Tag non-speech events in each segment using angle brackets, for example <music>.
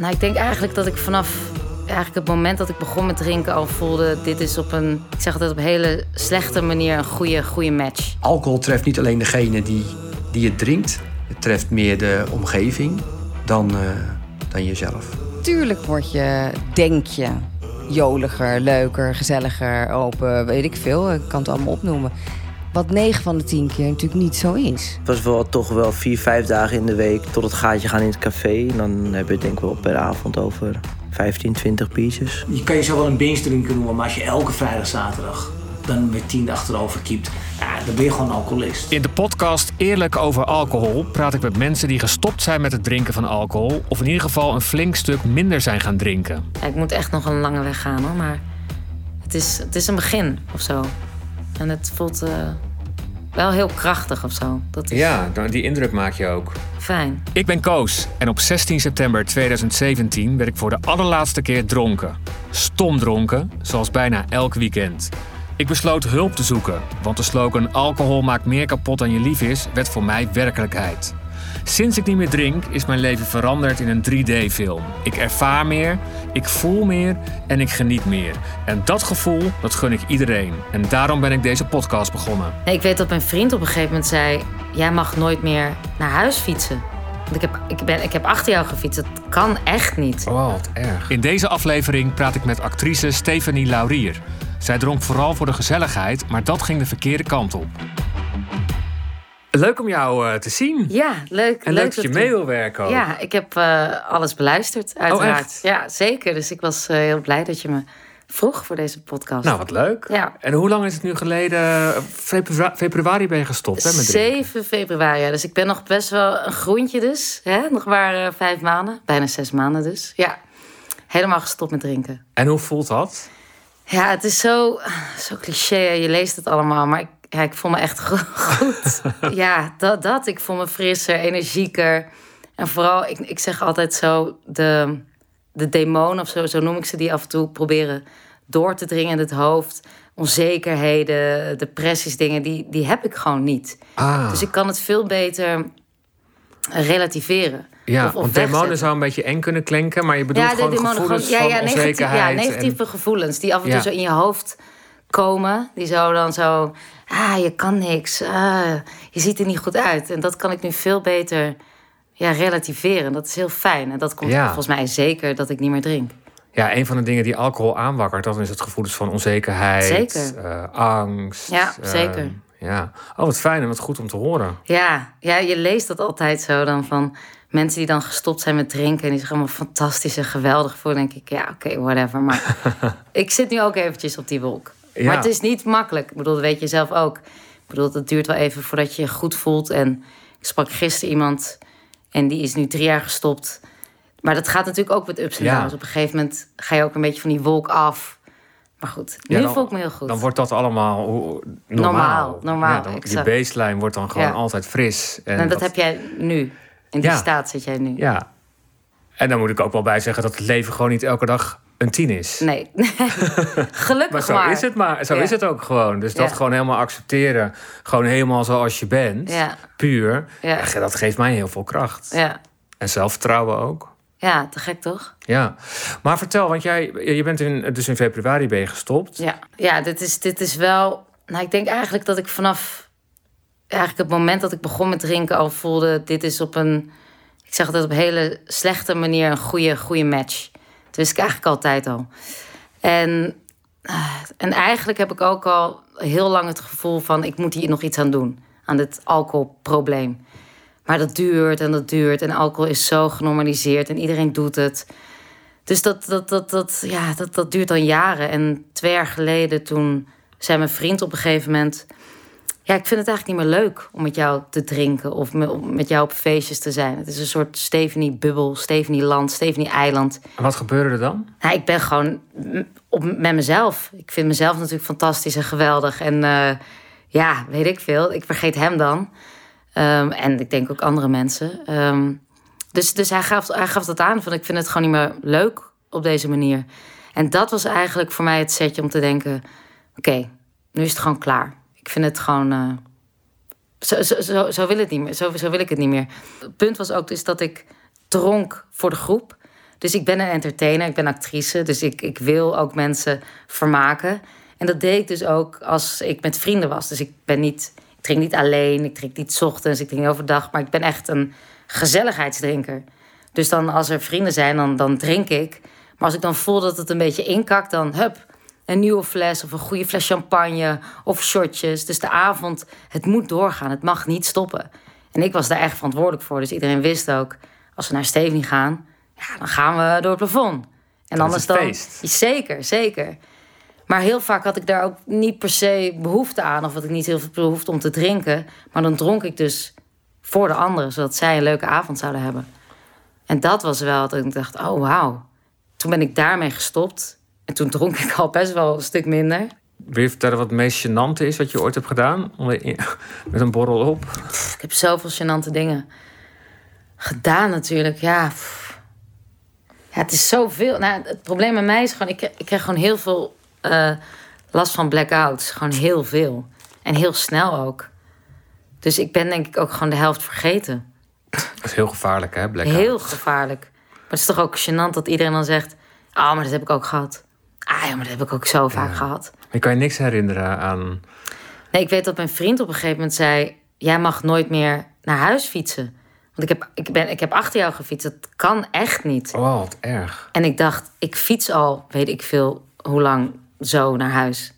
Nou, ik denk eigenlijk dat ik vanaf eigenlijk het moment dat ik begon met drinken al voelde... dit is op een, ik zeg altijd op een hele slechte manier een goede, goede match. Alcohol treft niet alleen degene die, die het drinkt. Het treft meer de omgeving dan, uh, dan jezelf. Tuurlijk word je, denk je, joliger, leuker, gezelliger, open, weet ik veel. Ik kan het allemaal opnoemen. Wat 9 van de 10 keer natuurlijk niet zo is. Het was wel toch wel 4, 5 dagen in de week tot het gaatje gaan in het café. En dan heb je het denk ik wel per avond over 15, 20 pieces. Je kan jezelf wel een binge drinker noemen, maar als je elke vrijdag, zaterdag dan met tien achterover kiept, ja, dan ben je gewoon alcoholist. In de podcast Eerlijk over alcohol praat ik met mensen die gestopt zijn met het drinken van alcohol. Of in ieder geval een flink stuk minder zijn gaan drinken. Ja, ik moet echt nog een lange weg gaan hoor, maar het is, het is een begin of zo. En het voelt uh, wel heel krachtig of zo. Dat is... Ja, die indruk maak je ook. Fijn. Ik ben Koos en op 16 september 2017 werd ik voor de allerlaatste keer dronken. Stom dronken, zoals bijna elk weekend. Ik besloot hulp te zoeken, want de slogan alcohol maakt meer kapot dan je lief is, werd voor mij werkelijkheid. Sinds ik niet meer drink, is mijn leven veranderd in een 3D-film. Ik ervaar meer, ik voel meer en ik geniet meer. En dat gevoel, dat gun ik iedereen. En daarom ben ik deze podcast begonnen. Ik weet dat mijn vriend op een gegeven moment zei... jij mag nooit meer naar huis fietsen. Want ik heb, ik, ben, ik heb achter jou gefietst. Dat kan echt niet. Oh, wat erg. In deze aflevering praat ik met actrice Stephanie Laurier. Zij dronk vooral voor de gezelligheid, maar dat ging de verkeerde kant op. Leuk om jou uh, te zien. Ja, leuk. En leuk, dat je mee wil werken ook. Ja, ik heb uh, alles beluisterd, Oh, uiteraard. ja, zeker. Dus ik was uh, heel blij dat je me vroeg voor deze podcast. Nou, wat leuk. Ja. En hoe lang is het nu geleden? Februari, februari ben je gestopt, hè? Met 7 februari, ja. Dus ik ben nog best wel een groentje dus. Hè? Nog maar vijf maanden. Bijna zes maanden dus. Ja, helemaal gestopt met drinken. En hoe voelt dat? Ja, het is zo, zo cliché. Je leest het allemaal, maar ik ja, ik voel me echt <laughs> goed. ja, dat, dat. Ik voel me frisser, energieker. En vooral, ik, ik zeg altijd zo, de, de demonen of zo, zo noem ik ze, die af en toe proberen door te dringen in het hoofd. Onzekerheden, depressies, dingen, die, die heb ik gewoon niet. Ah. Dus ik kan het veel beter relativeren. Ja, of, of want demonen zou een beetje eng kunnen klinken, maar je bedoelt ja, gewoon gevoelens gewoon, ja, ja, van negatief, onzekerheid. Ja, negatieve en... gevoelens die af en toe ja. zo in je hoofd komen. Die zo dan zo, ah, je kan niks, ah, je ziet er niet goed uit. En dat kan ik nu veel beter ja, relativeren. Dat is heel fijn. En dat komt Ja. volgens mij zeker dat ik niet meer drink. Ja, een van de dingen die alcohol aanwakkert, dat is het gevoelens van onzekerheid, Zeker. eh, angst. Ja, eh, zeker. ja. Oh, wat fijn en wat goed om te horen. Ja, ja, je leest dat altijd zo dan van mensen die dan gestopt zijn met drinken en die zich allemaal fantastisch en geweldig voelen. denk ik, ja, oké, whatever. Maar <laughs> ik zit nu ook eventjes op die wolk. Ja. Maar het is niet makkelijk. Ik bedoel, dat weet je zelf ook. Ik bedoel, het duurt wel even voordat je je goed voelt. En ik sprak gisteren iemand en die is nu drie jaar gestopt. Maar dat gaat natuurlijk ook met ups en Ja. downs. Op een gegeven moment ga je ook een beetje van die wolk af. Maar goed, nu Ja, dan- voel ik me heel goed. Dan wordt dat allemaal normaal. Normaal, normaal, Ja, dan, baseline wordt dan gewoon Ja. altijd fris. En en dat, heb jij nu. In die staat zit jij nu. Ja. En dan moet ik ook wel bij zeggen dat het leven gewoon niet elke dag een tien is. Nee. <laughs> Gelukkig Maar zo maar. is het maar. Zo Ja. is het ook gewoon. Dus dat Ja. gewoon helemaal accepteren. Gewoon helemaal zoals je bent. Ja. Puur. Dat geeft mij heel veel kracht. Ja. En zelfvertrouwen ook. ja, te gek toch? Ja. Maar vertel, want jij je bent in, dus in februari ben je gestopt. Ja, ja dit, is, dit is wel... Nou, ik denk eigenlijk dat ik vanaf... Eigenlijk het moment dat ik begon met drinken al voelde... Dit is op een... Ik zeg altijd op een hele slechte manier een goede, goede match. Dat wist ik eigenlijk altijd al. En, ah, en eigenlijk heb ik ook al heel lang het gevoel van... ik moet hier nog iets aan doen. Aan dit alcoholprobleem. Maar dat duurt en dat duurt. En alcohol is zo genormaliseerd en iedereen doet het. Dus dat, dat, dat, dat, ja, dat, dat duurt dan jaren. En twee jaar geleden toen zei mijn vriend op een gegeven moment... Ja, ik vind het eigenlijk niet meer leuk om met jou te drinken... of met jou op feestjes te zijn. Het is een soort Stephanie-bubbel, Stephanie-land, Stephanie-eiland. En wat gebeurde er dan? Nou, ik ben gewoon op, met mezelf. Ik vind mezelf natuurlijk fantastisch en geweldig. En eh, ja, weet ik veel. Ik vergeet hem dan. Ehm, en ik denk ook andere mensen. Ehm, dus dus hij, gaf, hij gaf dat aan van ik vind het gewoon niet meer leuk op deze manier. En dat was eigenlijk voor mij het setje om te denken... oké, nu is het gewoon klaar. Ik vind het gewoon... eh, zo, zo, zo, zo wil het niet meer. Zo, zo wil ik het niet meer. Het punt was ook dus dat ik dronk voor de groep. Dus ik ben een entertainer, ik ben actrice. Dus ik, ik wil ook mensen vermaken. En dat deed ik dus ook als ik met vrienden was. Dus ik ben niet, ik drink niet alleen, ik drink niet ochtends, ik drink overdag. Maar ik ben echt een gezelligheidsdrinker. Dus dan als er vrienden zijn, dan, dan drink ik. Maar als ik dan voel dat het een beetje inkakt, dan hup, een nieuwe fles of een goede fles champagne of shotjes. Dus de avond, het moet doorgaan, het mag niet stoppen. En ik was daar echt verantwoordelijk voor. Dus iedereen wist ook, als we naar Stephanie gaan, ja, dan gaan we door het plafond. En Dat anders dan. feest. Zeker, zeker. Maar heel vaak had ik daar ook niet per se behoefte aan, of had ik niet heel veel behoefte om te drinken. Maar dan dronk ik dus voor de anderen, zodat zij een leuke avond zouden hebben. En dat was wel dat ik dacht: oh wauw. Toen ben ik daarmee gestopt. En toen dronk ik al best wel een stuk minder. Wil je vertellen wat het meest gênante is wat je ooit hebt gedaan? <laughs> Met een borrel op? Ik heb zoveel gênante dingen gedaan natuurlijk. Ja, pff. ja het is zoveel. Nou, het probleem met mij is gewoon... Ik, ik krijg gewoon heel veel eh, last van blackouts. Gewoon heel veel. En heel snel ook. Dus ik ben denk ik ook gewoon de helft vergeten. Dat is heel gevaarlijk, hè? Blackout. Heel gevaarlijk. Maar het is toch ook gênant dat iedereen dan zegt... Ah, maar dat heb ik ook gehad. Ah ja, maar dat heb ik ook zo vaak gehad. Je kan je niks herinneren aan... Nee, ik weet dat mijn vriend op een gegeven moment zei... jij mag nooit meer naar huis fietsen. Want ik heb, ik ben, ik heb achter jou gefietst. Dat kan echt niet. Oh, wat erg. En ik dacht, ik fiets al, weet ik veel, hoe lang zo naar huis.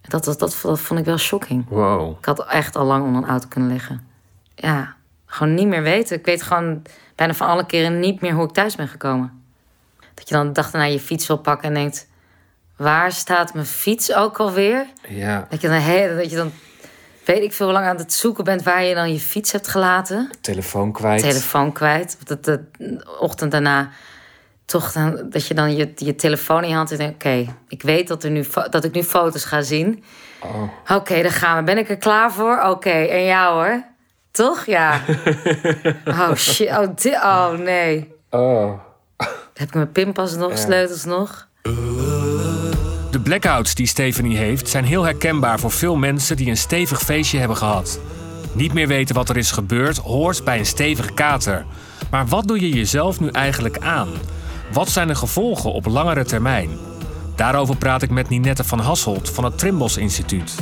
Dat, dat, dat, dat vond ik wel shocking. Wow. Ik had echt al lang onder een auto kunnen liggen. Ja, gewoon niet meer weten. Ik weet gewoon bijna van alle keren niet meer hoe ik thuis ben gekomen. Dat je dan de dag daarna je fiets wil pakken en denkt... waar staat mijn fiets ook alweer? Ja, Dat je dan, he- dat je dan weet ik veel hoe lang aan het zoeken bent... waar je dan je fiets hebt gelaten. telefoon kwijt. Telefoon kwijt. Dat de, de ochtend daarna toch dan, dat je dan je, je telefoon in je hand hebt en oké, ik weet dat, er nu, dat ik nu foto's ga zien. Oh. Oké, dan gaan we. Ben ik er klaar voor? Oké, en jou hoor? Toch? Ja. <laughs> oh shit, oh, di- oh nee. Oh. Heb ik mijn pinpas nog, sleutels nog? De blackouts die Stephanie heeft zijn heel herkenbaar voor veel mensen die een stevig feestje hebben gehad. Niet meer weten wat er is gebeurd hoort bij een stevige kater. Maar wat doe je jezelf nu eigenlijk aan? Wat zijn de gevolgen op langere termijn? Daarover praat ik met Ninette van Hasselt van het Trimbos Instituut.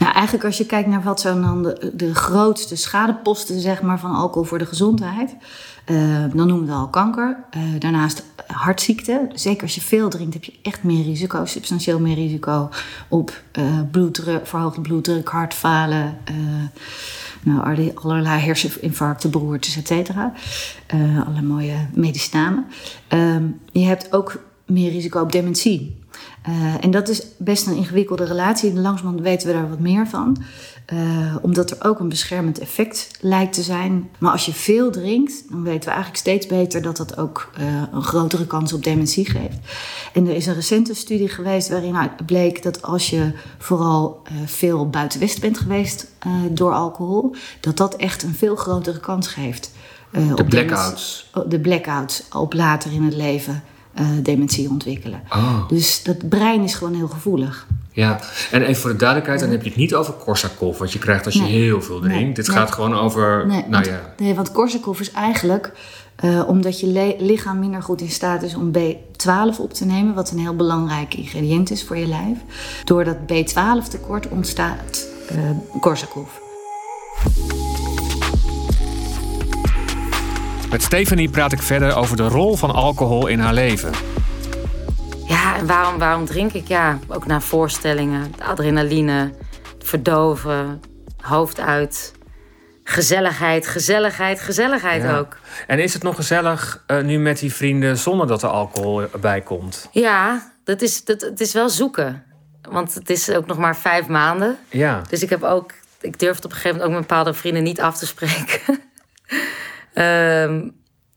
Nou, eigenlijk als je kijkt naar wat zijn dan de, de grootste schadeposten zeg maar, van alcohol voor de gezondheid. eh, dan noemen we al kanker. Eh, daarnaast hartziekten. Zeker als je veel drinkt heb je echt meer risico. Substantieel meer risico op eh, bloeddruk, verhoogde bloeddruk, hartfalen. nou, allerlei- herseninfarcten, beroertes, et cetera. Allerlei mooie medicinamen. Ehm, je hebt ook meer risico op dementie. Eh, en dat is best een ingewikkelde relatie. Langzamerhand weten we daar wat meer van. Eh, omdat er ook een beschermend effect lijkt te zijn. Maar als je veel drinkt, dan weten we eigenlijk steeds beter dat dat ook eh, een grotere kans op dementie geeft. En er is een recente studie geweest waarin bleek dat als je vooral veel buiten West bent geweest door alcohol, dat dat echt een veel grotere kans geeft. op blackouts. dementie- De blackouts op later in het leven eh, dementie ontwikkelen. Oh. Dus dat brein is gewoon heel gevoelig. Ja, en even voor de duidelijkheid, dan heb je het niet over Korsakoff, wat je krijgt als je Nee. heel veel drinkt. Nee, Dit nee. gaat gewoon over, Nee, nou want, ja, nee, want Korsakoff is eigenlijk eh, omdat je lichaam minder goed in staat is om B12 op te nemen, wat een heel belangrijk ingrediënt is voor je lijf. Door dat B12 tekort ontstaat eh Korsakoff. Met Stephanie praat ik verder over de rol van alcohol in haar leven. Ja, en waarom, waarom drink ik? Ja, ook na voorstellingen. Adrenaline, verdoven, hoofd uit. Gezelligheid, gezelligheid, gezelligheid Ja. ook. En is het nog gezellig eh, nu met die vrienden zonder dat er alcohol erbij komt? Ja, dat is, dat, het is wel zoeken. Want het is ook nog maar vijf maanden. Ja, Dus ik heb ook, ik durfde op een gegeven moment ook met bepaalde vrienden niet af te spreken. <laughs> Ehm,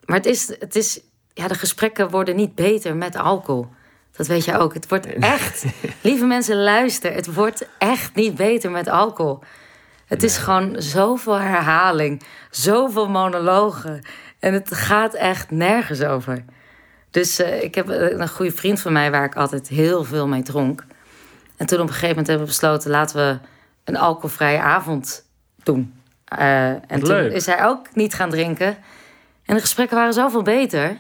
maar het is, het is, ja, de gesprekken worden niet beter met alcohol. Dat weet je ook. Het wordt <laughs> echt, lieve mensen, luister. Het wordt echt niet beter met alcohol. Het is gewoon zoveel herhaling, zoveel monologen. En het gaat echt nergens over. Dus eh, ik heb eh, een goede vriend van mij waar ik altijd heel veel mee dronk. En toen op een gegeven moment hebben we besloten... laten we een alcoholvrije avond doen. Eh, en toen leuk. is hij ook niet gaan drinken. En de gesprekken waren zoveel beter.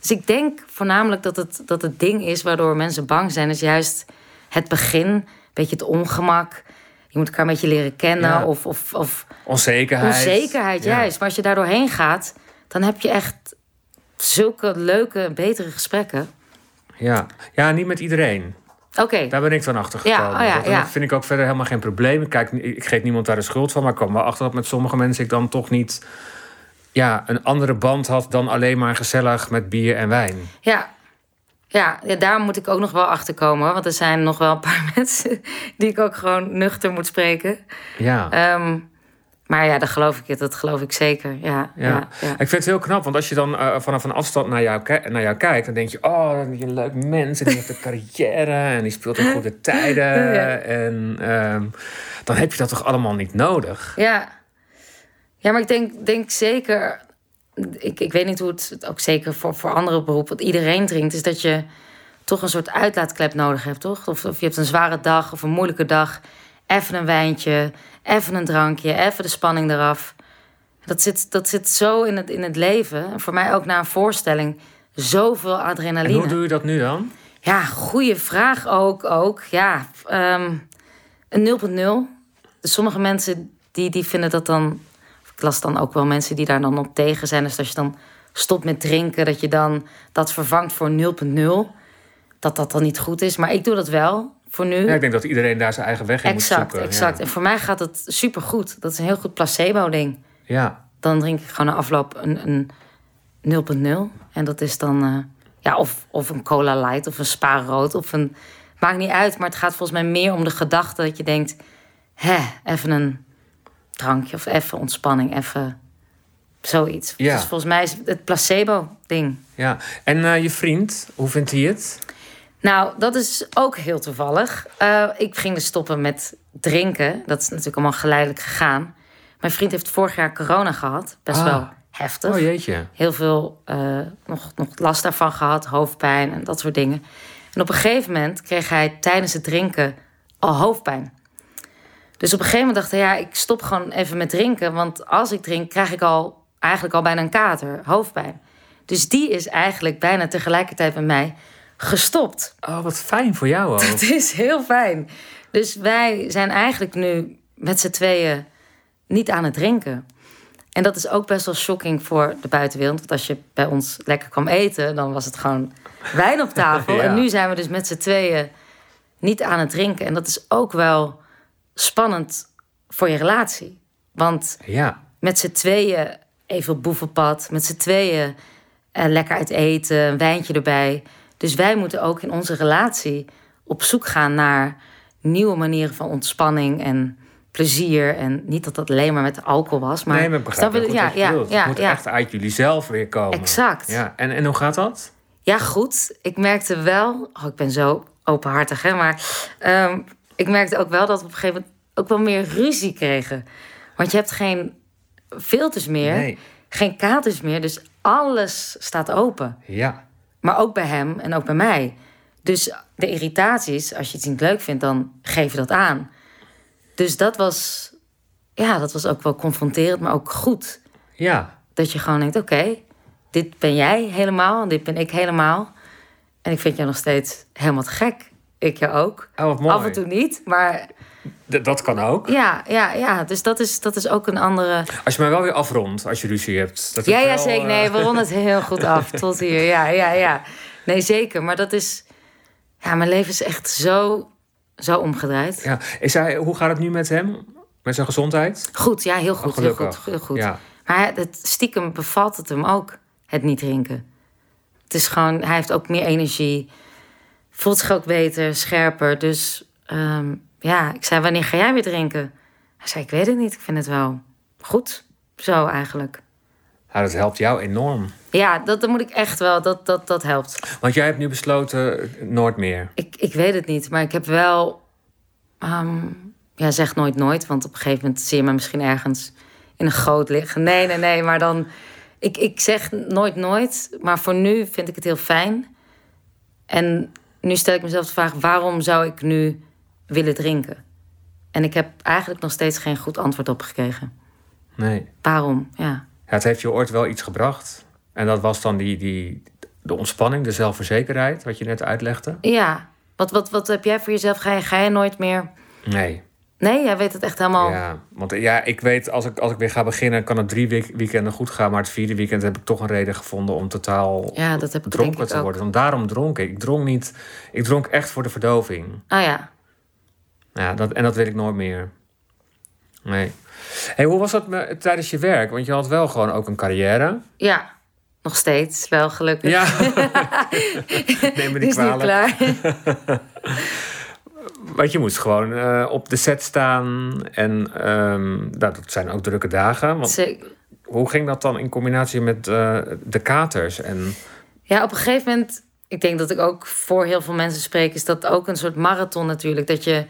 Dus ik denk voornamelijk dat het, dat het ding is waardoor mensen bang zijn, is juist het begin, een beetje het ongemak. Je moet elkaar een beetje leren kennen. Ja. Of, of, of Onzekerheid. onzekerheid, Ja. juist. Maar als je daar doorheen gaat, dan heb je echt zulke leuke, betere gesprekken. Ja. ja, niet met iedereen. Oké, Daar ben ik dan achter Ja, gekomen. oh ja, dat ja. vind ik ook verder helemaal geen probleem. Ik, kijk, ik geef niemand daar de schuld van. Maar ik kwam wel achter dat met sommige mensen ik dan toch niet ja, een andere band had dan alleen maar gezellig met bier en wijn. ja. Ja, ja, daar moet ik ook nog wel achter komen. Want er zijn nog wel een paar <laughs> mensen die ik ook gewoon nuchter moet spreken. Ja. Ehm, maar ja, dat geloof ik, dat geloof ik zeker. Ja, ja. Ja. ja, Ik vind het heel knap, want als je dan eh, vanaf een afstand naar jou, naar jou kijkt, dan denk je: Oh, dat is een leuk mens. En die heeft een carrière en die speelt in <laughs> goede tijden. Ja. En ehm, dan heb je dat toch allemaal niet nodig? Ja, ja maar ik denk, denk zeker... Ik, ik weet niet hoe het ook zeker voor, voor andere beroepen... wat iedereen drinkt, is dat je toch een soort uitlaatklep nodig hebt, toch? Of, of je hebt een zware dag of een moeilijke dag. Even een wijntje, even een drankje, even de spanning eraf. Dat zit, dat zit zo in het, in het leven. En voor mij ook na een voorstelling zoveel En adrenaline. hoe doe je dat nu dan? Ja, goede vraag ook. ook. Ja, ehm, een 0.0. Dus sommige mensen die, die vinden dat dan... Ik las dan ook wel mensen die daar dan op tegen zijn. Dus als je dan stopt met drinken, dat je dan dat vervangt voor 0.0. Dat dat dan niet goed is. Maar ik doe dat wel voor nu. Ja, ik denk dat iedereen daar zijn eigen weg in exact, moet zoeken. exact. Ja. En voor mij gaat het supergoed. Dat is een heel goed placebo-ding. ja. Dan drink ik gewoon na afloop een, een 0.0. En dat is dan... eh, ja, of, of een cola light of een spa rood of een... Maakt niet uit, maar het gaat volgens mij meer om de gedachte dat je denkt... Hè, even een drankje of even ontspanning, even zoiets. Ja. Dus volgens mij is het het placebo-ding. ja. En eh, je vriend, hoe vindt hij het? Nou, dat is ook heel toevallig. Eh, ik ging dus stoppen met drinken. Dat is natuurlijk allemaal geleidelijk gegaan. Mijn vriend heeft vorig jaar corona gehad. Best Ah. wel heftig. Oh jeetje. heel veel eh, nog, nog last daarvan gehad, hoofdpijn en dat soort dingen. En op een gegeven moment kreeg hij tijdens het drinken al hoofdpijn. Dus op een gegeven moment dacht hij, ja, ik stop gewoon even met drinken. Want als ik drink, krijg ik al eigenlijk al bijna een kater, hoofdpijn. Dus die is eigenlijk bijna tegelijkertijd met mij gestopt. Oh, wat fijn voor jou ook. <laughs> Het is heel fijn. Dus wij zijn eigenlijk nu met z'n tweeën niet aan het drinken. En dat is ook best wel shocking voor de buitenwereld. Want als je bij ons lekker kwam eten, dan was het gewoon wijn op tafel. <laughs> Ja. En nu zijn we dus met z'n tweeën niet aan het drinken. En dat is ook wel spannend voor je relatie. Want Ja. met z'n tweeën even op boevenpad. Met z'n tweeën eh, lekker uit eten, een wijntje erbij. Dus wij moeten ook in onze relatie op zoek gaan naar nieuwe manieren van ontspanning en plezier. En niet dat dat alleen maar met alcohol was. Maar nee, maar ik begrijp je bedoelt. ja, het moet ja. echt uit jullie zelf weer komen. Exact. Ja. En, en hoe gaat dat? Ja, goed. Ik merkte wel... Oh, ik ben zo openhartig, hè. Maar ehm, ik merkte ook wel dat we op een gegeven moment... ook wel meer ruzie kregen. Want je hebt geen filters meer. Nee. Geen katers meer. Dus alles staat open. Ja. Maar ook bij hem en ook bij mij. Dus de irritaties, als je iets niet leuk vindt, dan geef je dat aan. Dus dat was... Ja, dat was ook wel confronterend, maar ook goed. Ja. Dat je gewoon denkt, oké, dit ben jij helemaal en dit ben ik helemaal. En ik vind jou nog steeds helemaal te gek. Ik jou ook. Oh. Af en toe niet, maar D- dat kan ook. ja, ja, ja. Dus dat is, dat is ook een andere... Als je mij wel weer afrondt als je ruzie hebt. Dat Ja, ja, wel, zeker. eh, Nee, we ronden het heel goed af. <laughs> Tot hier, ja, ja, ja. Nee, zeker. Maar dat is... Ja, mijn leven is echt zo, zo omgedraaid. Ja. Is hij, hoe gaat het nu met hem? Met zijn gezondheid? Goed, ja, heel Oh, goed. heel gelukkig. goed, heel goed. Ja. Maar het, stiekem bevalt het hem ook, het niet drinken. Het is gewoon, hij heeft ook meer energie. Voelt zich ook beter, scherper. Dus ehm, ja, ik zei, wanneer ga jij weer drinken? Hij zei, ik weet het niet. Ik vind het wel goed. Zo eigenlijk. Ja, dat helpt jou enorm. Ja, dat, dat moet ik echt wel. Dat, dat, dat helpt. Want jij hebt nu besloten eh, nooit meer. Ik, ik weet het niet, maar ik heb wel... ehm, ja, zeg nooit nooit. Want op een gegeven moment zie je me misschien ergens in een goot liggen. Nee, nee, nee. Maar dan... Ik, ik zeg nooit nooit. Maar voor nu vind ik het heel fijn. En nu stel ik mezelf de vraag... waarom zou ik nu willen drinken? En ik heb eigenlijk nog steeds geen goed antwoord op gekregen. Nee. Waarom? Ja. Ja, het heeft je ooit wel iets gebracht. En dat was dan die, die, de ontspanning, de zelfverzekerheid, wat je net uitlegde. Ja. Wat, wat, wat heb jij voor jezelf? Ga je, ga je nooit meer... Nee. Nee, jij weet het echt helemaal... Ja, want ja, ik weet, als ik, als ik weer ga beginnen, kan het drie week, weekenden goed gaan. Maar het vierde weekend heb ik toch een reden gevonden om totaal Ja, dat heb ik dronken ik te worden. Want daarom dronk ik. Ik dronk niet. Ik dronk echt voor de verdoving. Ah ja. Ja, dat, en dat weet ik nooit meer. Nee. Hey, hoe was dat met, tijdens je werk? Want je had wel gewoon ook een carrière. Ja. Nog steeds, wel gelukkig. Ja. <laughs> Neem me Die kwalijk. klaar. <laughs> Want je moest gewoon eh, op de set staan. En ehm, nou, dat zijn ook drukke dagen. Want Zeker. hoe ging dat dan in combinatie met eh, de katers? En, Ja, op een gegeven moment, ik denk dat ik ook voor heel veel mensen spreek, is dat ook een soort marathon natuurlijk. Dat je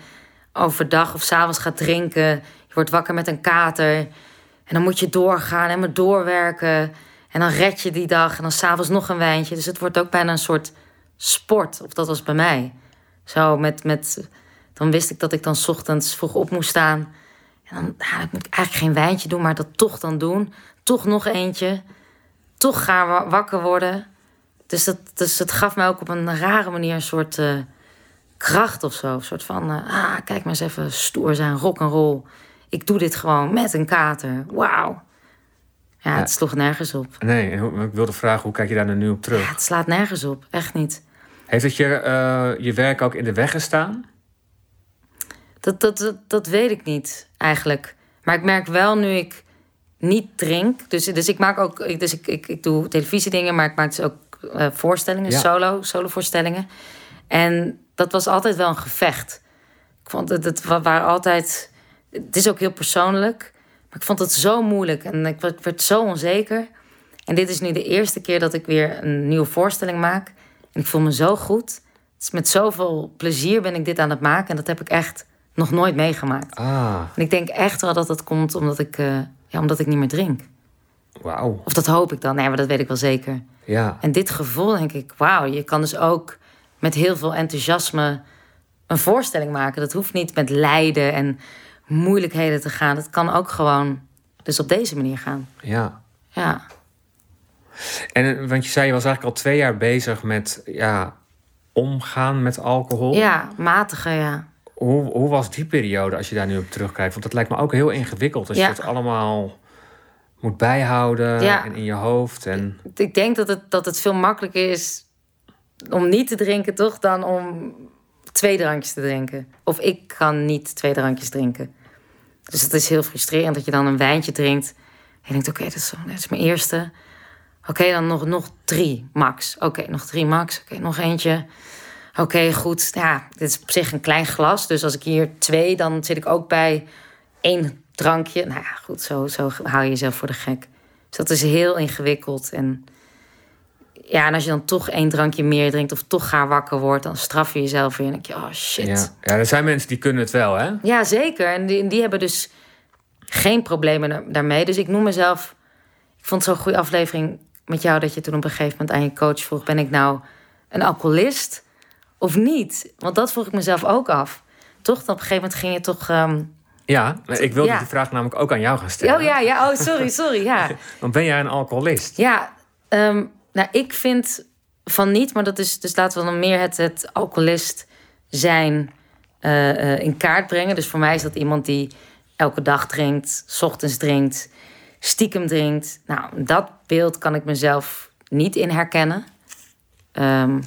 overdag of s'avonds gaat drinken. Je wordt wakker met een kater. En dan moet je doorgaan en maar doorwerken. En dan red je die dag en dan s'avonds nog een wijntje. Dus het wordt ook bijna een soort sport. Of dat was bij mij. Zo met, met dan wist ik dat ik dan ochtends vroeg op moest staan. En dan, dan moet ik eigenlijk geen wijntje doen, maar dat toch dan doen. Toch nog eentje. Toch gaan wa- wakker worden. Dus, dat, dus het gaf mij ook op een rare manier een soort eh, kracht of zo. Een soort van, eh, ah, kijk maar eens even stoer zijn, rock and roll. Ik doe dit gewoon met een kater. Wauw. Ja, het sloeg nergens op. nee, ik wilde vragen, hoe kijk je daar nu op terug? Ja, het slaat nergens op. Echt niet. Heeft het je, eh, je werk ook in de weg gestaan? Dat, dat, dat, dat weet ik niet, eigenlijk. Maar ik merk wel nu ik niet drink. Dus, dus ik maak ook. Dus ik, ik, ik doe televisiedingen, maar ik maak dus ook eh, voorstellingen, Ja. solo, solo-voorstellingen. En dat was altijd wel een gevecht. Ik vond het, het wa- waren altijd. Het is ook heel persoonlijk. Maar ik vond het zo moeilijk en ik werd, ik werd zo onzeker. En dit is nu de eerste keer dat ik weer een nieuwe voorstelling maak. En ik voel me zo goed. Is met zoveel plezier ben ik dit aan het maken. En dat heb ik echt nog nooit meegemaakt. Ah, En ik denk echt wel dat dat komt omdat ik, eh, ja, omdat ik niet meer drink. wauw. Of dat hoop ik dan. Nee, maar dat weet ik wel zeker. Ja. En dit gevoel denk ik, wauw, je kan dus ook met heel veel enthousiasme een voorstelling maken. Dat hoeft niet met lijden en moeilijkheden te gaan. Het kan ook gewoon dus op deze manier gaan. ja. Ja. En, eh, want je zei, je was eigenlijk al twee jaar bezig met ja, omgaan met alcohol. Ja, matige, ja. Hoe, hoe was die periode als je daar nu op terugkijkt? Want dat lijkt me ook heel ingewikkeld. Als Ja. je het allemaal moet bijhouden Ja. en in je hoofd. En, Ik denk dat het, dat het veel makkelijker is om niet te drinken, toch, dan om twee drankjes te drinken. Of ik kan niet twee drankjes drinken. Dus het is heel frustrerend dat je dan een wijntje drinkt. En je denkt, oké, zo- dit is mijn eerste. Oké, dan nog, nog drie, max. Oké, nog drie, max. Oké, nog eentje. Oké, goed. Ja, dit is op zich een klein glas. Dus als ik hier twee, dan zit ik ook bij één drankje. Nou ja, goed, zo, zo hou je jezelf voor de gek. Dus dat is heel ingewikkeld. En ja, en als je dan toch één drankje meer drinkt of toch gaar wakker wordt, dan straf je jezelf weer. En dan denk je, oh shit. ja. Ja, ja, er zijn mensen die kunnen het wel, hè? zeker. En die, die hebben dus geen problemen da- daarmee. Dus ik noem mezelf. Ik vond zo'n goede aflevering met jou dat je toen op een gegeven moment aan je coach vroeg: ben ik nou een alcoholist of niet? Want dat vroeg ik mezelf ook af. Toch? Dan op een gegeven moment ging je toch. ehm, Ja, ik wilde Ja. die vraag namelijk ook aan jou gaan stellen. Oh ja, ja, oh sorry, sorry. Ja. <laughs> Want ben jij een alcoholist? Ja, ehm, nou, ik vind van niet, maar dat is dus laten we dan meer het, het alcoholist zijn eh, eh, in kaart brengen. Dus voor mij is dat iemand die elke dag drinkt, 's ochtends drinkt, stiekem drinkt. Nou, dat beeld kan ik mezelf niet in herkennen. Ehm,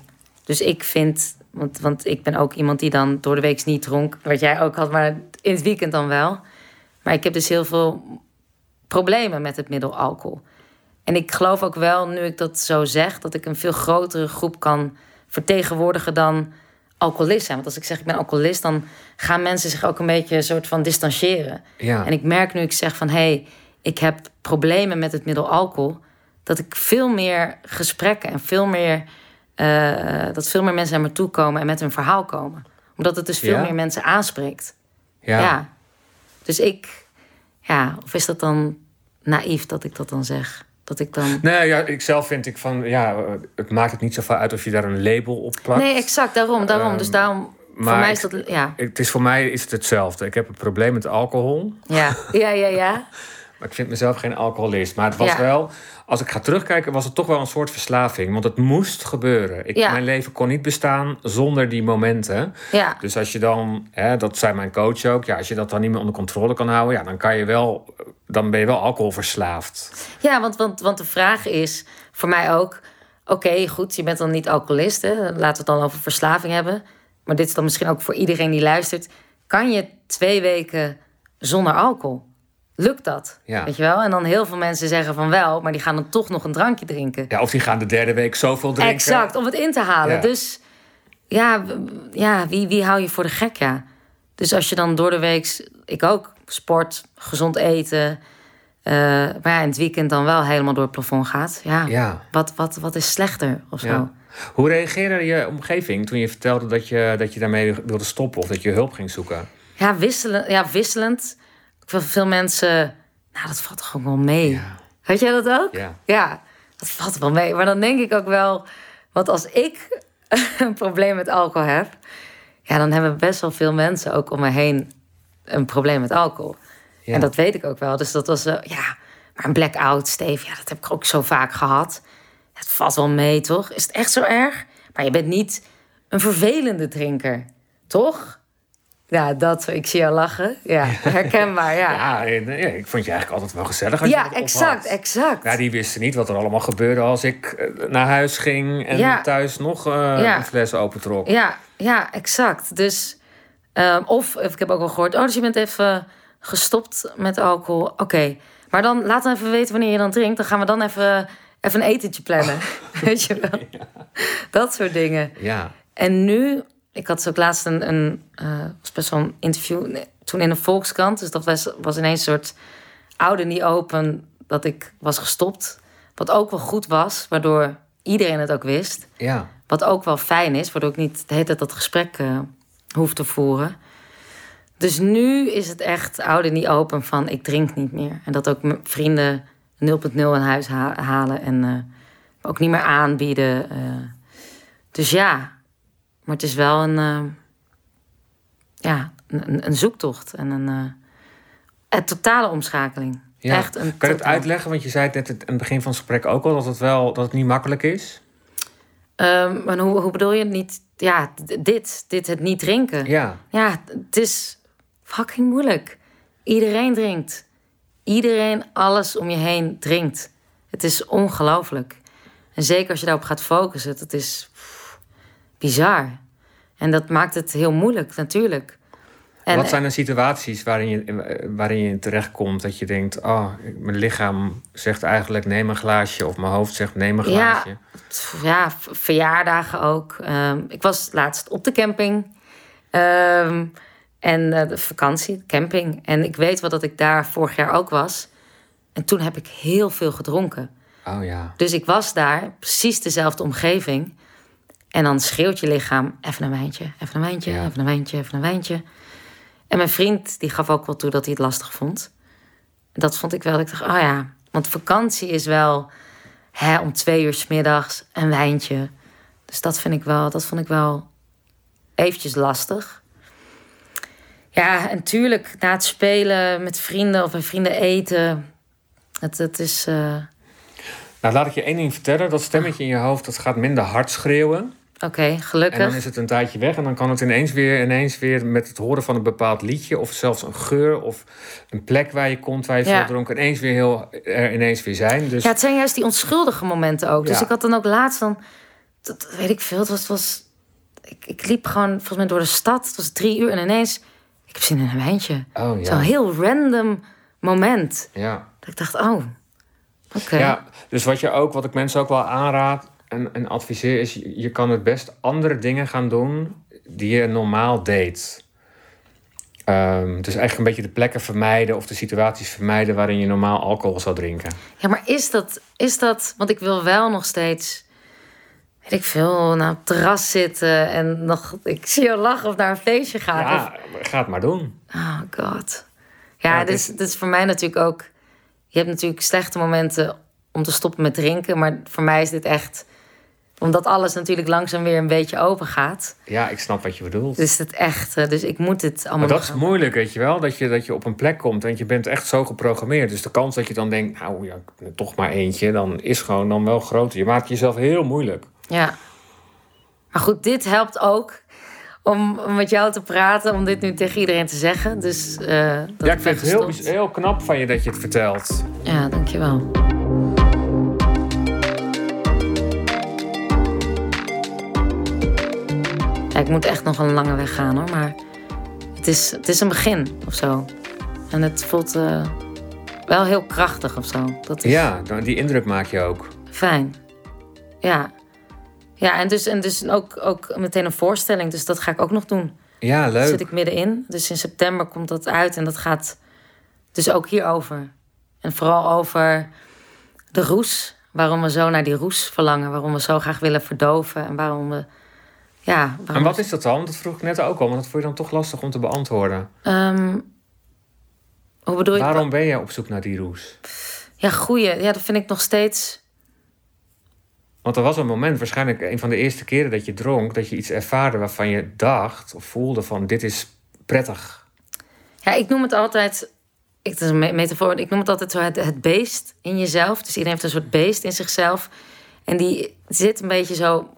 dus ik vind, want, want ik ben ook iemand die dan door de week niet dronk, wat jij ook had, maar in het weekend dan wel. Maar ik heb dus heel veel problemen met het middel alcohol. En ik geloof ook wel, nu ik dat zo zeg, dat ik een veel grotere groep kan vertegenwoordigen dan alcoholist zijn. Want als ik zeg ik ben alcoholist, dan gaan mensen zich ook een beetje een soort van distancieren. Ja. En ik merk nu ik zeg van hé, hey, ik heb problemen met het middel alcohol, dat ik veel meer gesprekken en veel meer eh, dat veel meer mensen naar me toe komen en met hun verhaal komen. Omdat het dus veel Ja? meer mensen aanspreekt. ja. Ja. Dus ik, ja, of is dat dan naïef dat ik dat dan zeg? Dat ik dan. Nee, ja, ik zelf vind ik van, ja, het maakt het niet zoveel uit of je daar een label op plakt. Nee, exact, daarom, daarom. Ehm, dus daarom, voor maar mij is dat, ja. Het is voor mij is het hetzelfde. Ik heb een probleem met alcohol. Ja, ja, ja, ja. <laughs> Maar ik vind mezelf geen alcoholist. Maar het was Ja. wel, als ik ga terugkijken, was het toch wel een soort verslaving. Want het moest gebeuren. Ik, Ja. Mijn leven kon niet bestaan zonder die momenten. Ja. Dus als je dan, hè, dat zei mijn coach ook, ja, als je dat dan niet meer onder controle kan houden, ja, dan kan je wel, dan ben je wel alcoholverslaafd. Ja, want, want, want de vraag is voor mij ook... Oké, goed, je bent dan niet alcoholist. Hè? Laten we het dan over verslaving hebben. Maar dit is dan misschien ook voor iedereen die luistert. Kan je twee weken zonder alcohol? Lukt dat? Ja. Weet je wel? En dan heel veel mensen zeggen van wel... maar die gaan dan toch nog een drankje drinken. Ja, of die gaan de derde week zoveel drinken. Exact, om het in te halen. Ja. Dus ja, ja wie, wie hou je voor de gek, ja? Dus als je dan door de week, ik ook, sport, gezond eten... eh, maar ja, in het weekend dan wel helemaal door het plafond gaat. Ja, Ja. Wat, wat, wat is slechter of zo? Ja. Hoe reageerde je omgeving toen je vertelde dat je, dat je daarmee wilde stoppen of dat je hulp ging zoeken? Ja, wisselend. Ja, wisselend. Wil veel mensen... Nou, dat valt toch ook wel mee. Ja. Weet jij dat ook? Ja. Ja, dat valt wel mee. Maar dan denk ik ook wel... Want als ik <laughs> een probleem met alcohol heb... Ja, dan hebben best wel veel mensen ook om me heen een probleem met alcohol. Ja. En dat weet ik ook wel. Dus dat was... wel ja, maar een blackout, Steve, ja, dat heb ik ook zo vaak gehad. Het valt wel mee, toch? Is het echt zo erg? Maar je bent niet een vervelende drinker, toch? Ja, dat, ik zie jou lachen. Ja, <laughs> herkenbaar, ja. Ja, en, eh, ja, ik vond je eigenlijk altijd wel gezellig als je Ja, dat op exact, exact. Ja, die wisten niet wat er allemaal gebeurde als ik eh, naar huis ging en Ja. thuis nog eh, Ja. een fles opentrok. Ja, ja, exact. Dus, ehm, of ik heb ook wel gehoord, oh, dus je bent even gestopt met alcohol. Oké, maar dan laat dan even weten wanneer je dan drinkt. Dan gaan we dan even, even een etentje plannen. <laughs> Weet je wel? <laughs> Dat soort dingen. Ja. En nu, ik had ook laatst een, een eh, was best wel een interview toen in een Volkskrant. Dus dat was, was ineens een soort oude niet open dat ik was gestopt. Wat ook wel goed was, waardoor iedereen het ook wist. Ja. Wat ook wel fijn is, waardoor ik niet de hele tijd dat gesprek eh, hoef te voeren. Dus nu is het echt oude niet open van ik drink niet meer. En dat ook mijn vrienden 0.0 in huis ha- halen en eh, ook niet meer aanbieden. dus ja, maar het is wel een, eh, ja, een, een zoektocht en een, eh, een totale omschakeling. ja. Echt een kan je het uitleggen? Want je zei het net aan het begin van het gesprek ook al dat het wel dat het niet makkelijk is. Ehm, maar hoe, hoe bedoel je het niet? Ja, dit, dit het niet drinken. Ja. Ja, het is fucking moeilijk. Iedereen drinkt. Iedereen, alles om je heen drinkt. Het is ongelooflijk. En zeker als je daarop gaat focussen, het is bizar. En dat maakt het heel moeilijk, natuurlijk. En, Wat zijn de situaties waarin je, waarin je terechtkomt dat je denkt, oh, mijn lichaam zegt eigenlijk neem een glaasje of mijn hoofd zegt neem een glaasje. Ja, verjaardagen ook. Ehm, ik was laatst op de camping. Ehm, en eh, de vakantie, camping. En ik weet wel dat ik daar vorig jaar ook was. En toen heb ik heel veel gedronken. Oh ja. Dus ik was daar, precies dezelfde omgeving. En dan schreeuwt je lichaam, even een wijntje, even een wijntje, Ja. even een wijntje, even een wijntje. En mijn vriend, die gaf ook wel toe dat hij het lastig vond. Dat vond ik wel, ik dacht, oh ja. Want vakantie is wel hè, om twee uur 's middags een wijntje. Dus dat vind ik wel, dat vond ik wel eventjes lastig. Ja, en tuurlijk, na het spelen met vrienden of bij vrienden eten. Het, het is... eh, Nou, laat ik je één ding vertellen. Dat stemmetje in je hoofd, dat gaat minder hard schreeuwen. Oké, gelukkig. En dan is het een tijdje weg. En dan kan het ineens weer, ineens weer met het horen van een bepaald liedje... of zelfs een geur of een plek waar je komt, waar je Ja. veel dronken... ineens weer heel, er ineens weer zijn. Dus Ja, het zijn juist die onschuldige momenten ook. Dus Ja. ik had dan ook laatst dan... Dat weet ik veel, het was... Het was ik, ik liep gewoon volgens mij door de stad. Het was drie uur en ineens... Ik heb zin in een wijntje. Oh ja. Zo'n heel random moment. ja. Dat ik dacht, oh, oké. Ja, dus wat je ook, wat ik mensen ook wel aanraad en, en adviseer, is je, je kan het best andere dingen gaan doen die je normaal deed. Dus eigenlijk een beetje de plekken vermijden of de situaties vermijden waarin je normaal alcohol zou drinken. Ja, maar is dat, is dat... Want ik wil wel nog steeds... Weet ik veel, naar het terras zitten en nog... Ik zie jou lachen of naar een feestje gaan. Of, Ja, ga het maar doen. Oh god. Ja, Ja, is- dit is voor mij natuurlijk ook... Je hebt natuurlijk slechte momenten om te stoppen met drinken. Maar voor mij is dit echt Omdat alles natuurlijk langzaam weer een beetje open gaat. Ja, ik snap wat je bedoelt. Dus het echt, eh, dus ik moet het allemaal Maar dat is moeilijk, weet je wel? Dat je, dat je op een plek komt en je bent echt zo geprogrammeerd. Dus de kans dat je dan denkt, nou ja, toch maar eentje, dan is gewoon dan wel groter. Je maakt jezelf heel moeilijk. Ja. Maar goed, dit helpt ook om, met jou te praten, om dit nu tegen iedereen te zeggen. Dus, dat ja, ik vind het heel, heel knap van je dat je het vertelt. Ja, dankjewel. Ik moet echt nog een lange weg gaan hoor, maar het is, het is een begin of zo. En het voelt eh, wel heel krachtig of zo. Dat is Ja, die indruk maak je ook. fijn. Ja. Ja, en dus, en dus ook, ook meteen een voorstelling, dus dat ga ik ook nog doen. Ja, Daar leuk. zit ik middenin. Dus in september komt dat uit en dat gaat dus ook hierover. En vooral over de roes. Waarom we zo naar die roes verlangen. Waarom we zo graag willen verdoven. En waarom we. Ja, En wat is dat dan? Dat vroeg ik net ook al, want dat vond je dan toch lastig om te beantwoorden. Ehm, hoe bedoel je? Waarom ben je op zoek naar die roes? Ja, goeie. Ja, dat vind ik nog steeds. Want er was een moment, waarschijnlijk een van de eerste keren dat je dronk, dat je iets ervaarde waarvan je dacht of voelde van dit is prettig. Ja, ik noem het altijd. Ik, het is een me- metafoor. Ik noem het altijd zo het, het beest in jezelf. Dus iedereen heeft een soort beest in zichzelf. En die zit een beetje zo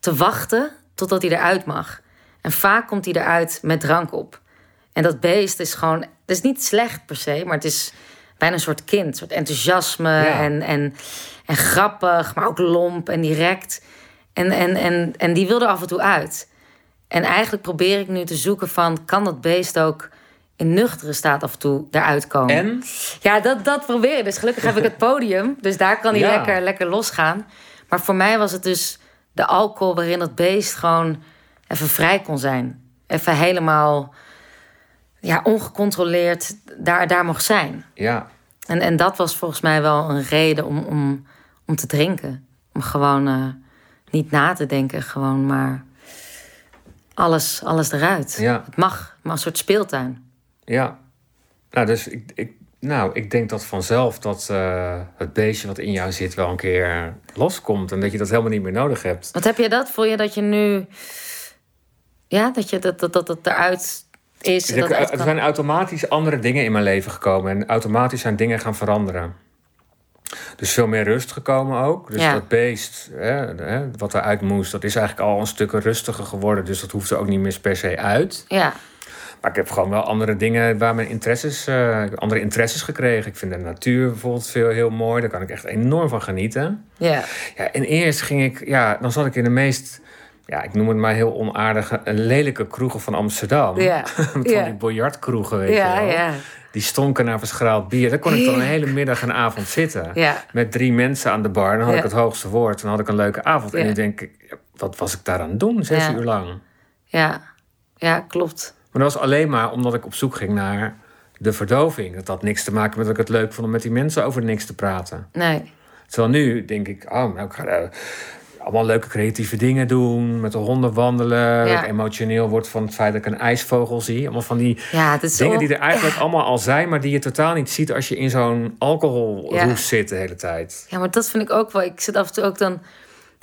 te wachten totdat hij eruit mag. En vaak komt hij eruit met drank op. En dat beest is gewoon. Het is niet slecht per se, maar het is bijna een soort kind. Een soort enthousiasme Ja. en, en, en grappig, maar ook lomp en direct. En, en, en, en die wil er af en toe uit. En eigenlijk probeer ik nu te zoeken van... kan dat beest ook in nuchtere staat af en toe eruit komen? En? Ja, dat, dat probeer ik. Dus gelukkig heb ik het podium. Dus daar kan hij Ja. lekker, lekker losgaan. Maar voor mij was het dus de alcohol waarin dat beest gewoon even vrij kon zijn. Even helemaal ja, ongecontroleerd daar, daar mocht zijn. Ja, En, en dat was volgens mij wel een reden om, om, om te drinken. Om gewoon eh, niet na te denken, gewoon maar alles, alles eruit. Ja. Het mag, maar een soort speeltuin. ja. Nou, dus ik, ik, nou, ik denk dat vanzelf dat eh, het beestje wat in jou zit wel een keer loskomt. En dat je dat helemaal niet meer nodig hebt. Wat heb je dat? Voel je dat je nu... Ja, dat je dat, dat, dat het eruit is? Er, dat er zijn automatisch andere dingen in mijn leven gekomen. En automatisch zijn dingen gaan veranderen. Dus veel meer rust gekomen ook. Dus Ja. dat beest, hè, hè, wat eruit moest, dat is eigenlijk al een stuk rustiger geworden. Dus dat hoeft er ook niet meer per se uit. Ja, Maar ik heb gewoon wel andere dingen waar mijn interesses, eh, heb andere interesses gekregen. Ik vind de natuur bijvoorbeeld veel heel mooi. Daar kan ik echt enorm van genieten. ja, Ja, en eerst ging ik, ja, dan zat ik in de meest, ja, ik noem het maar heel onaardige, lelijke kroegen van Amsterdam. Ja, <laughs> Met ja. die biljartkroegen, weet je wel. Die stonken naar verschraald bier. Daar kon ik dan een hele middag en avond zitten. Met drie mensen aan de bar. Dan had ik het hoogste woord. Dan had ik een leuke avond. En nu denk ik, wat was ik daar aan het doen? Zes uur lang. Ja, ja klopt. Maar dat was alleen maar omdat ik op zoek ging naar de verdoving. Dat had niks te maken met dat ik het leuk vond om met die mensen over niks te praten. Nee, Terwijl nu denk ik, oh, nou, ik ga eh, allemaal leuke creatieve dingen doen. Met de honden wandelen. Ja. Dat ik emotioneel word van het feit dat ik een ijsvogel zie. Allemaal van die ja, dingen die er eigenlijk allemaal al zijn... maar die je totaal niet ziet als je in zo'n alcoholroes zit de hele tijd. Ja, maar dat vind ik ook wel. Ik zit af en toe ook dan.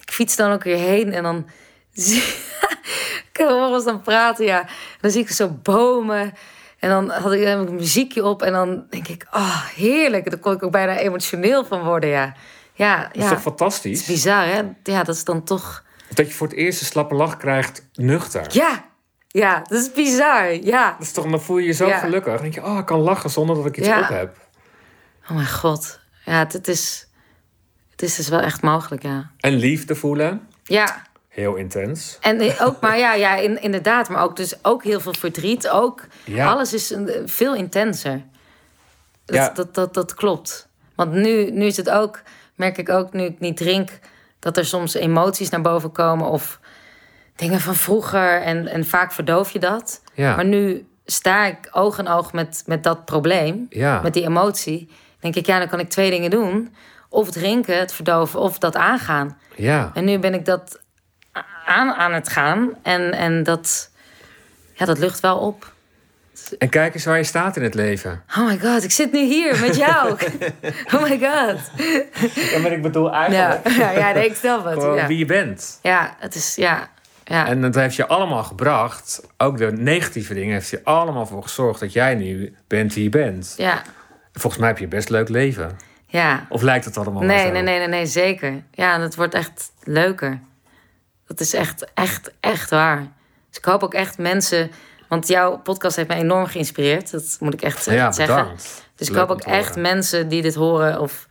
Ik fiets dan ook weer heen en dan. Ik hoor ons dan praten, ja. Dan zie ik zo bomen. En dan had ik, dan heb ik een muziekje op. En dan denk ik, oh, heerlijk. Daar kon ik ook bijna emotioneel van worden, ja. Ja, Dat is ja. toch Het is fantastisch? bizar, hè? Ja, dat is dan toch. Dat je voor het eerst een slappe lach krijgt nuchter. Ja, ja, dat is bizar. Ja. Dat is toch, dan voel je je zo Ja. gelukkig. Dan denk je, oh, ik kan lachen zonder dat ik iets Ja. op heb. Oh mijn god. Ja, het, het is. Het is dus wel echt mogelijk, ja. En liefde voelen, Ja, heel intens. En ook, maar ja, ja in, inderdaad, maar ook, dus ook heel veel verdriet. Ook, Ja. alles is een- veel intenser. Dat, Ja. dat, dat, dat klopt. Want nu, nu is het ook, merk ik ook nu ik niet drink, dat er soms emoties naar boven komen of dingen van vroeger. En, en vaak verdoof je dat. Ja. Maar nu sta ik oog in oog met, met dat probleem, Ja. met die emotie. denk ik, ja, dan kan ik twee dingen doen. Of drinken, het verdoven, of dat aangaan. Ja. En nu ben ik dat aan, aan het gaan. En, en dat, ja, dat lucht wel op. En kijk eens waar je staat in het leven. Oh my god, ik zit nu hier met jou. <laughs> oh my god. Ja, maar ik bedoel eigenlijk ja, ja nee, ik snap het. gewoon Ja. wie je bent. ja, het is, ja. ja. En dat heeft je allemaal gebracht. Ook de negatieve dingen heeft je allemaal voor gezorgd dat jij nu bent wie je bent. ja, Volgens mij heb je best leuk leven. ja. Of lijkt het allemaal Nee, zo? nee, nee, nee, nee, zeker. Ja, en het wordt echt leuker. Dat is echt, echt, echt waar. Dus ik hoop ook echt mensen... Want jouw podcast heeft mij enorm geïnspireerd. Dat moet ik echt eh, Ja, zeggen. bedankt. Dus ik Leuk hoop ook echt mensen die dit horen... of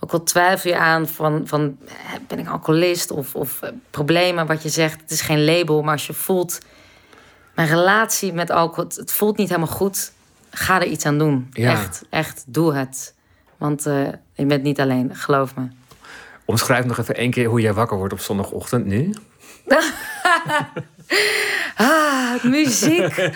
ook al twijfel je aan van, van eh, ben ik alcoholist of, of eh, problemen, wat je zegt. Het is geen label, maar als je voelt... mijn relatie met alcohol, het, voelt niet helemaal goed... ga er iets aan doen. Ja. Echt, echt, doe het. Want je bent niet alleen, geloof me. Omschrijf nog even één keer hoe jij wakker wordt op zondagochtend nu. <laughs> Ah, muziek,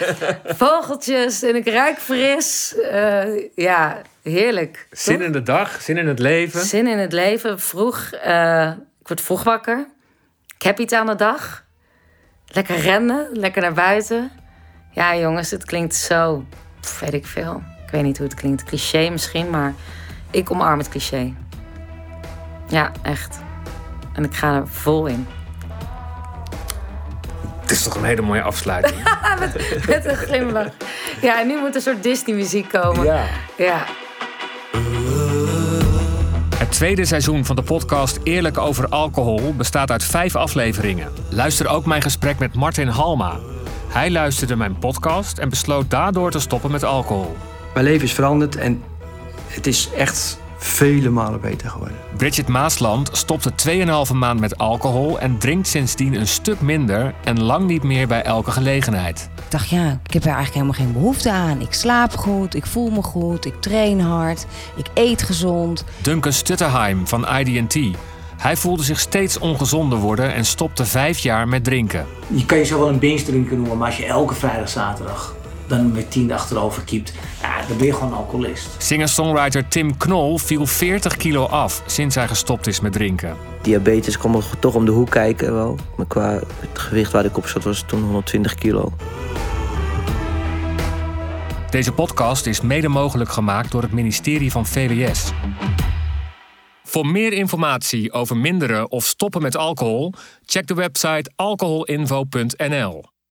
vogeltjes en ik ruik fris. Eh, ja, heerlijk. Zin toch? in de dag, zin in het leven. Zin in het leven, vroeg. eh, ik word vroeg wakker. Ik heb iets aan de dag. Lekker rennen, lekker naar buiten. Ja, jongens, het klinkt zo, pff, weet ik veel. Ik weet niet hoe het klinkt. Cliché misschien, maar ik omarm het cliché. Ja, echt. En ik ga er vol in. Het is toch een hele mooie afsluiting. <laughs> Met een glimlach. Ja, en nu moet een soort Disney-muziek komen. ja. Ja. Het tweede seizoen van de podcast Eerlijk over alcohol bestaat uit vijf afleveringen. Luister ook mijn gesprek met Martin Halma. Hij luisterde mijn podcast en besloot daardoor te stoppen met alcohol. Mijn leven is veranderd en het is echt vele malen beter geworden. Bridget Maasland stopte 2,5 maand met alcohol en drinkt sindsdien een stuk minder en lang niet meer bij elke gelegenheid. Ik dacht, ja, ik heb er eigenlijk helemaal geen behoefte aan. Ik slaap goed, ik voel me goed, ik train hard, ik eet gezond. Duncan Stutterheim van ID&T. Hij voelde zich steeds ongezonder worden en stopte vijf jaar met drinken. Je kan jezelf wel een binge drinker noemen, maar als je elke vrijdag, zaterdag dan met tien achterover kiept, ja, dan ben je gewoon alcoholist. Singer-songwriter Tim Knol viel 40 kilo af sinds hij gestopt is met drinken. Diabetes kwam er toch om de hoek kijken wel. Maar qua het gewicht waar ik op zat was toen 120 kilo. Deze podcast is mede mogelijk gemaakt door het ministerie van VWS. Voor meer informatie over minderen of stoppen met alcohol, check de website alcoholinfo.nl.